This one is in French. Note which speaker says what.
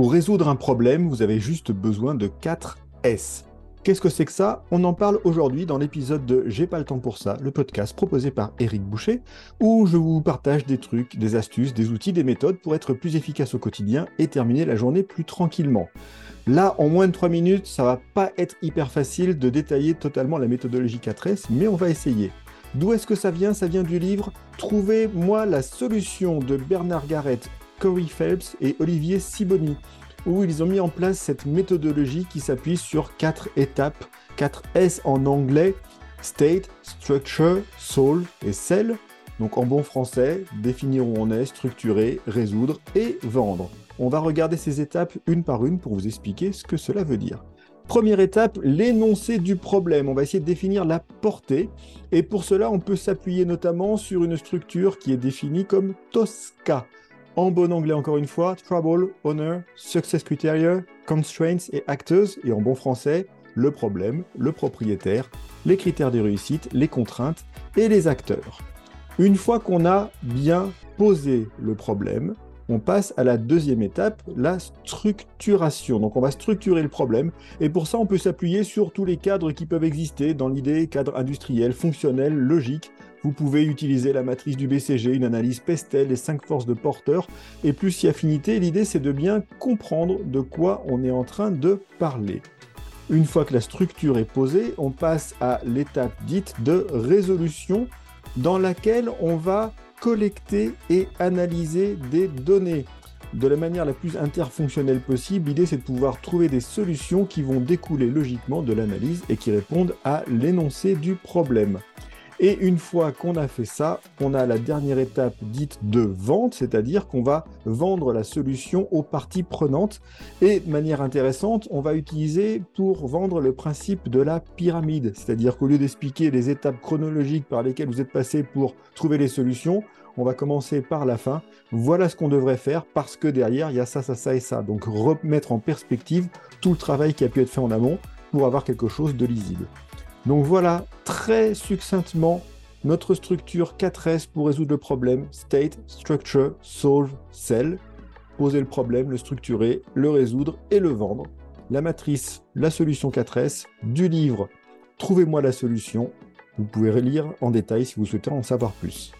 Speaker 1: Pour résoudre un problème, vous avez juste besoin de 4 S. Qu'est-ce que c'est que ça? On en parle aujourd'hui dans l'épisode de J'ai pas le temps pour ça, le podcast proposé par Eric Boucher, où je vous partage des trucs, des astuces, des outils, des méthodes pour être plus efficace au quotidien et terminer la journée plus tranquillement. Là, en moins de 3 minutes, ça va pas être hyper facile de détailler totalement la méthodologie 4S, mais on va essayer. D'où est-ce que ça vient? Ça vient du livre Trouvez-moi la solution de Bernard Garrett, Corey Phelps et Olivier Siboni, où ils ont mis en place cette méthodologie qui s'appuie sur quatre étapes, 4 S en anglais, State, Structure, Soul et Cell. Donc en bon français, définir où on est, structurer, résoudre et vendre. On va regarder ces étapes une par une pour vous expliquer ce que cela veut dire. Première étape, l'énoncé du problème. On va essayer de définir la portée. Et pour cela, on peut s'appuyer notamment sur une structure qui est définie comme TOSCA. En bon anglais, encore une fois, Trouble, Honor, Success Criteria, Constraints et Actors. Et en bon français, le problème, le propriétaire, les critères de réussite, les contraintes et les acteurs. Une fois qu'on a bien posé le problème, on passe à la deuxième étape, la structuration. Donc on va structurer le problème et pour ça on peut s'appuyer sur tous les cadres qui peuvent exister dans l'idée cadre industriel, fonctionnel, logique. Vous pouvez utiliser la matrice du BCG, une analyse Pestel, les cinq forces de porteur et plus si affinité. L'idée c'est de bien comprendre de quoi on est en train de parler. Une fois que la structure est posée, on passe à l'étape dite de résolution dans laquelle on va collecter et analyser des données de la manière la plus interfonctionnelle possible. L'idée, c'est de pouvoir trouver des solutions qui vont découler logiquement de l'analyse et qui répondent à l'énoncé du problème. Et une fois qu'on a fait ça, on a la dernière étape dite de vente, c'est-à-dire qu'on va vendre la solution aux parties prenantes. Et de manière intéressante, on va utiliser pour vendre le principe de la pyramide, c'est-à-dire qu'au lieu d'expliquer les étapes chronologiques par lesquelles vous êtes passé pour trouver les solutions, on va commencer par la fin. Voilà ce qu'on devrait faire parce que derrière, il y a ça, ça, ça et ça. Donc remettre en perspective tout le travail qui a pu être fait en amont pour avoir quelque chose de lisible. Donc voilà très succinctement notre structure 4S pour résoudre le problème State, Structure, Solve, Sell. Poser le problème, le structurer, le résoudre et le vendre. La matrice, la solution 4S, du livre Trouvez-moi la solution. Vous pouvez relire en détail si vous souhaitez en savoir plus.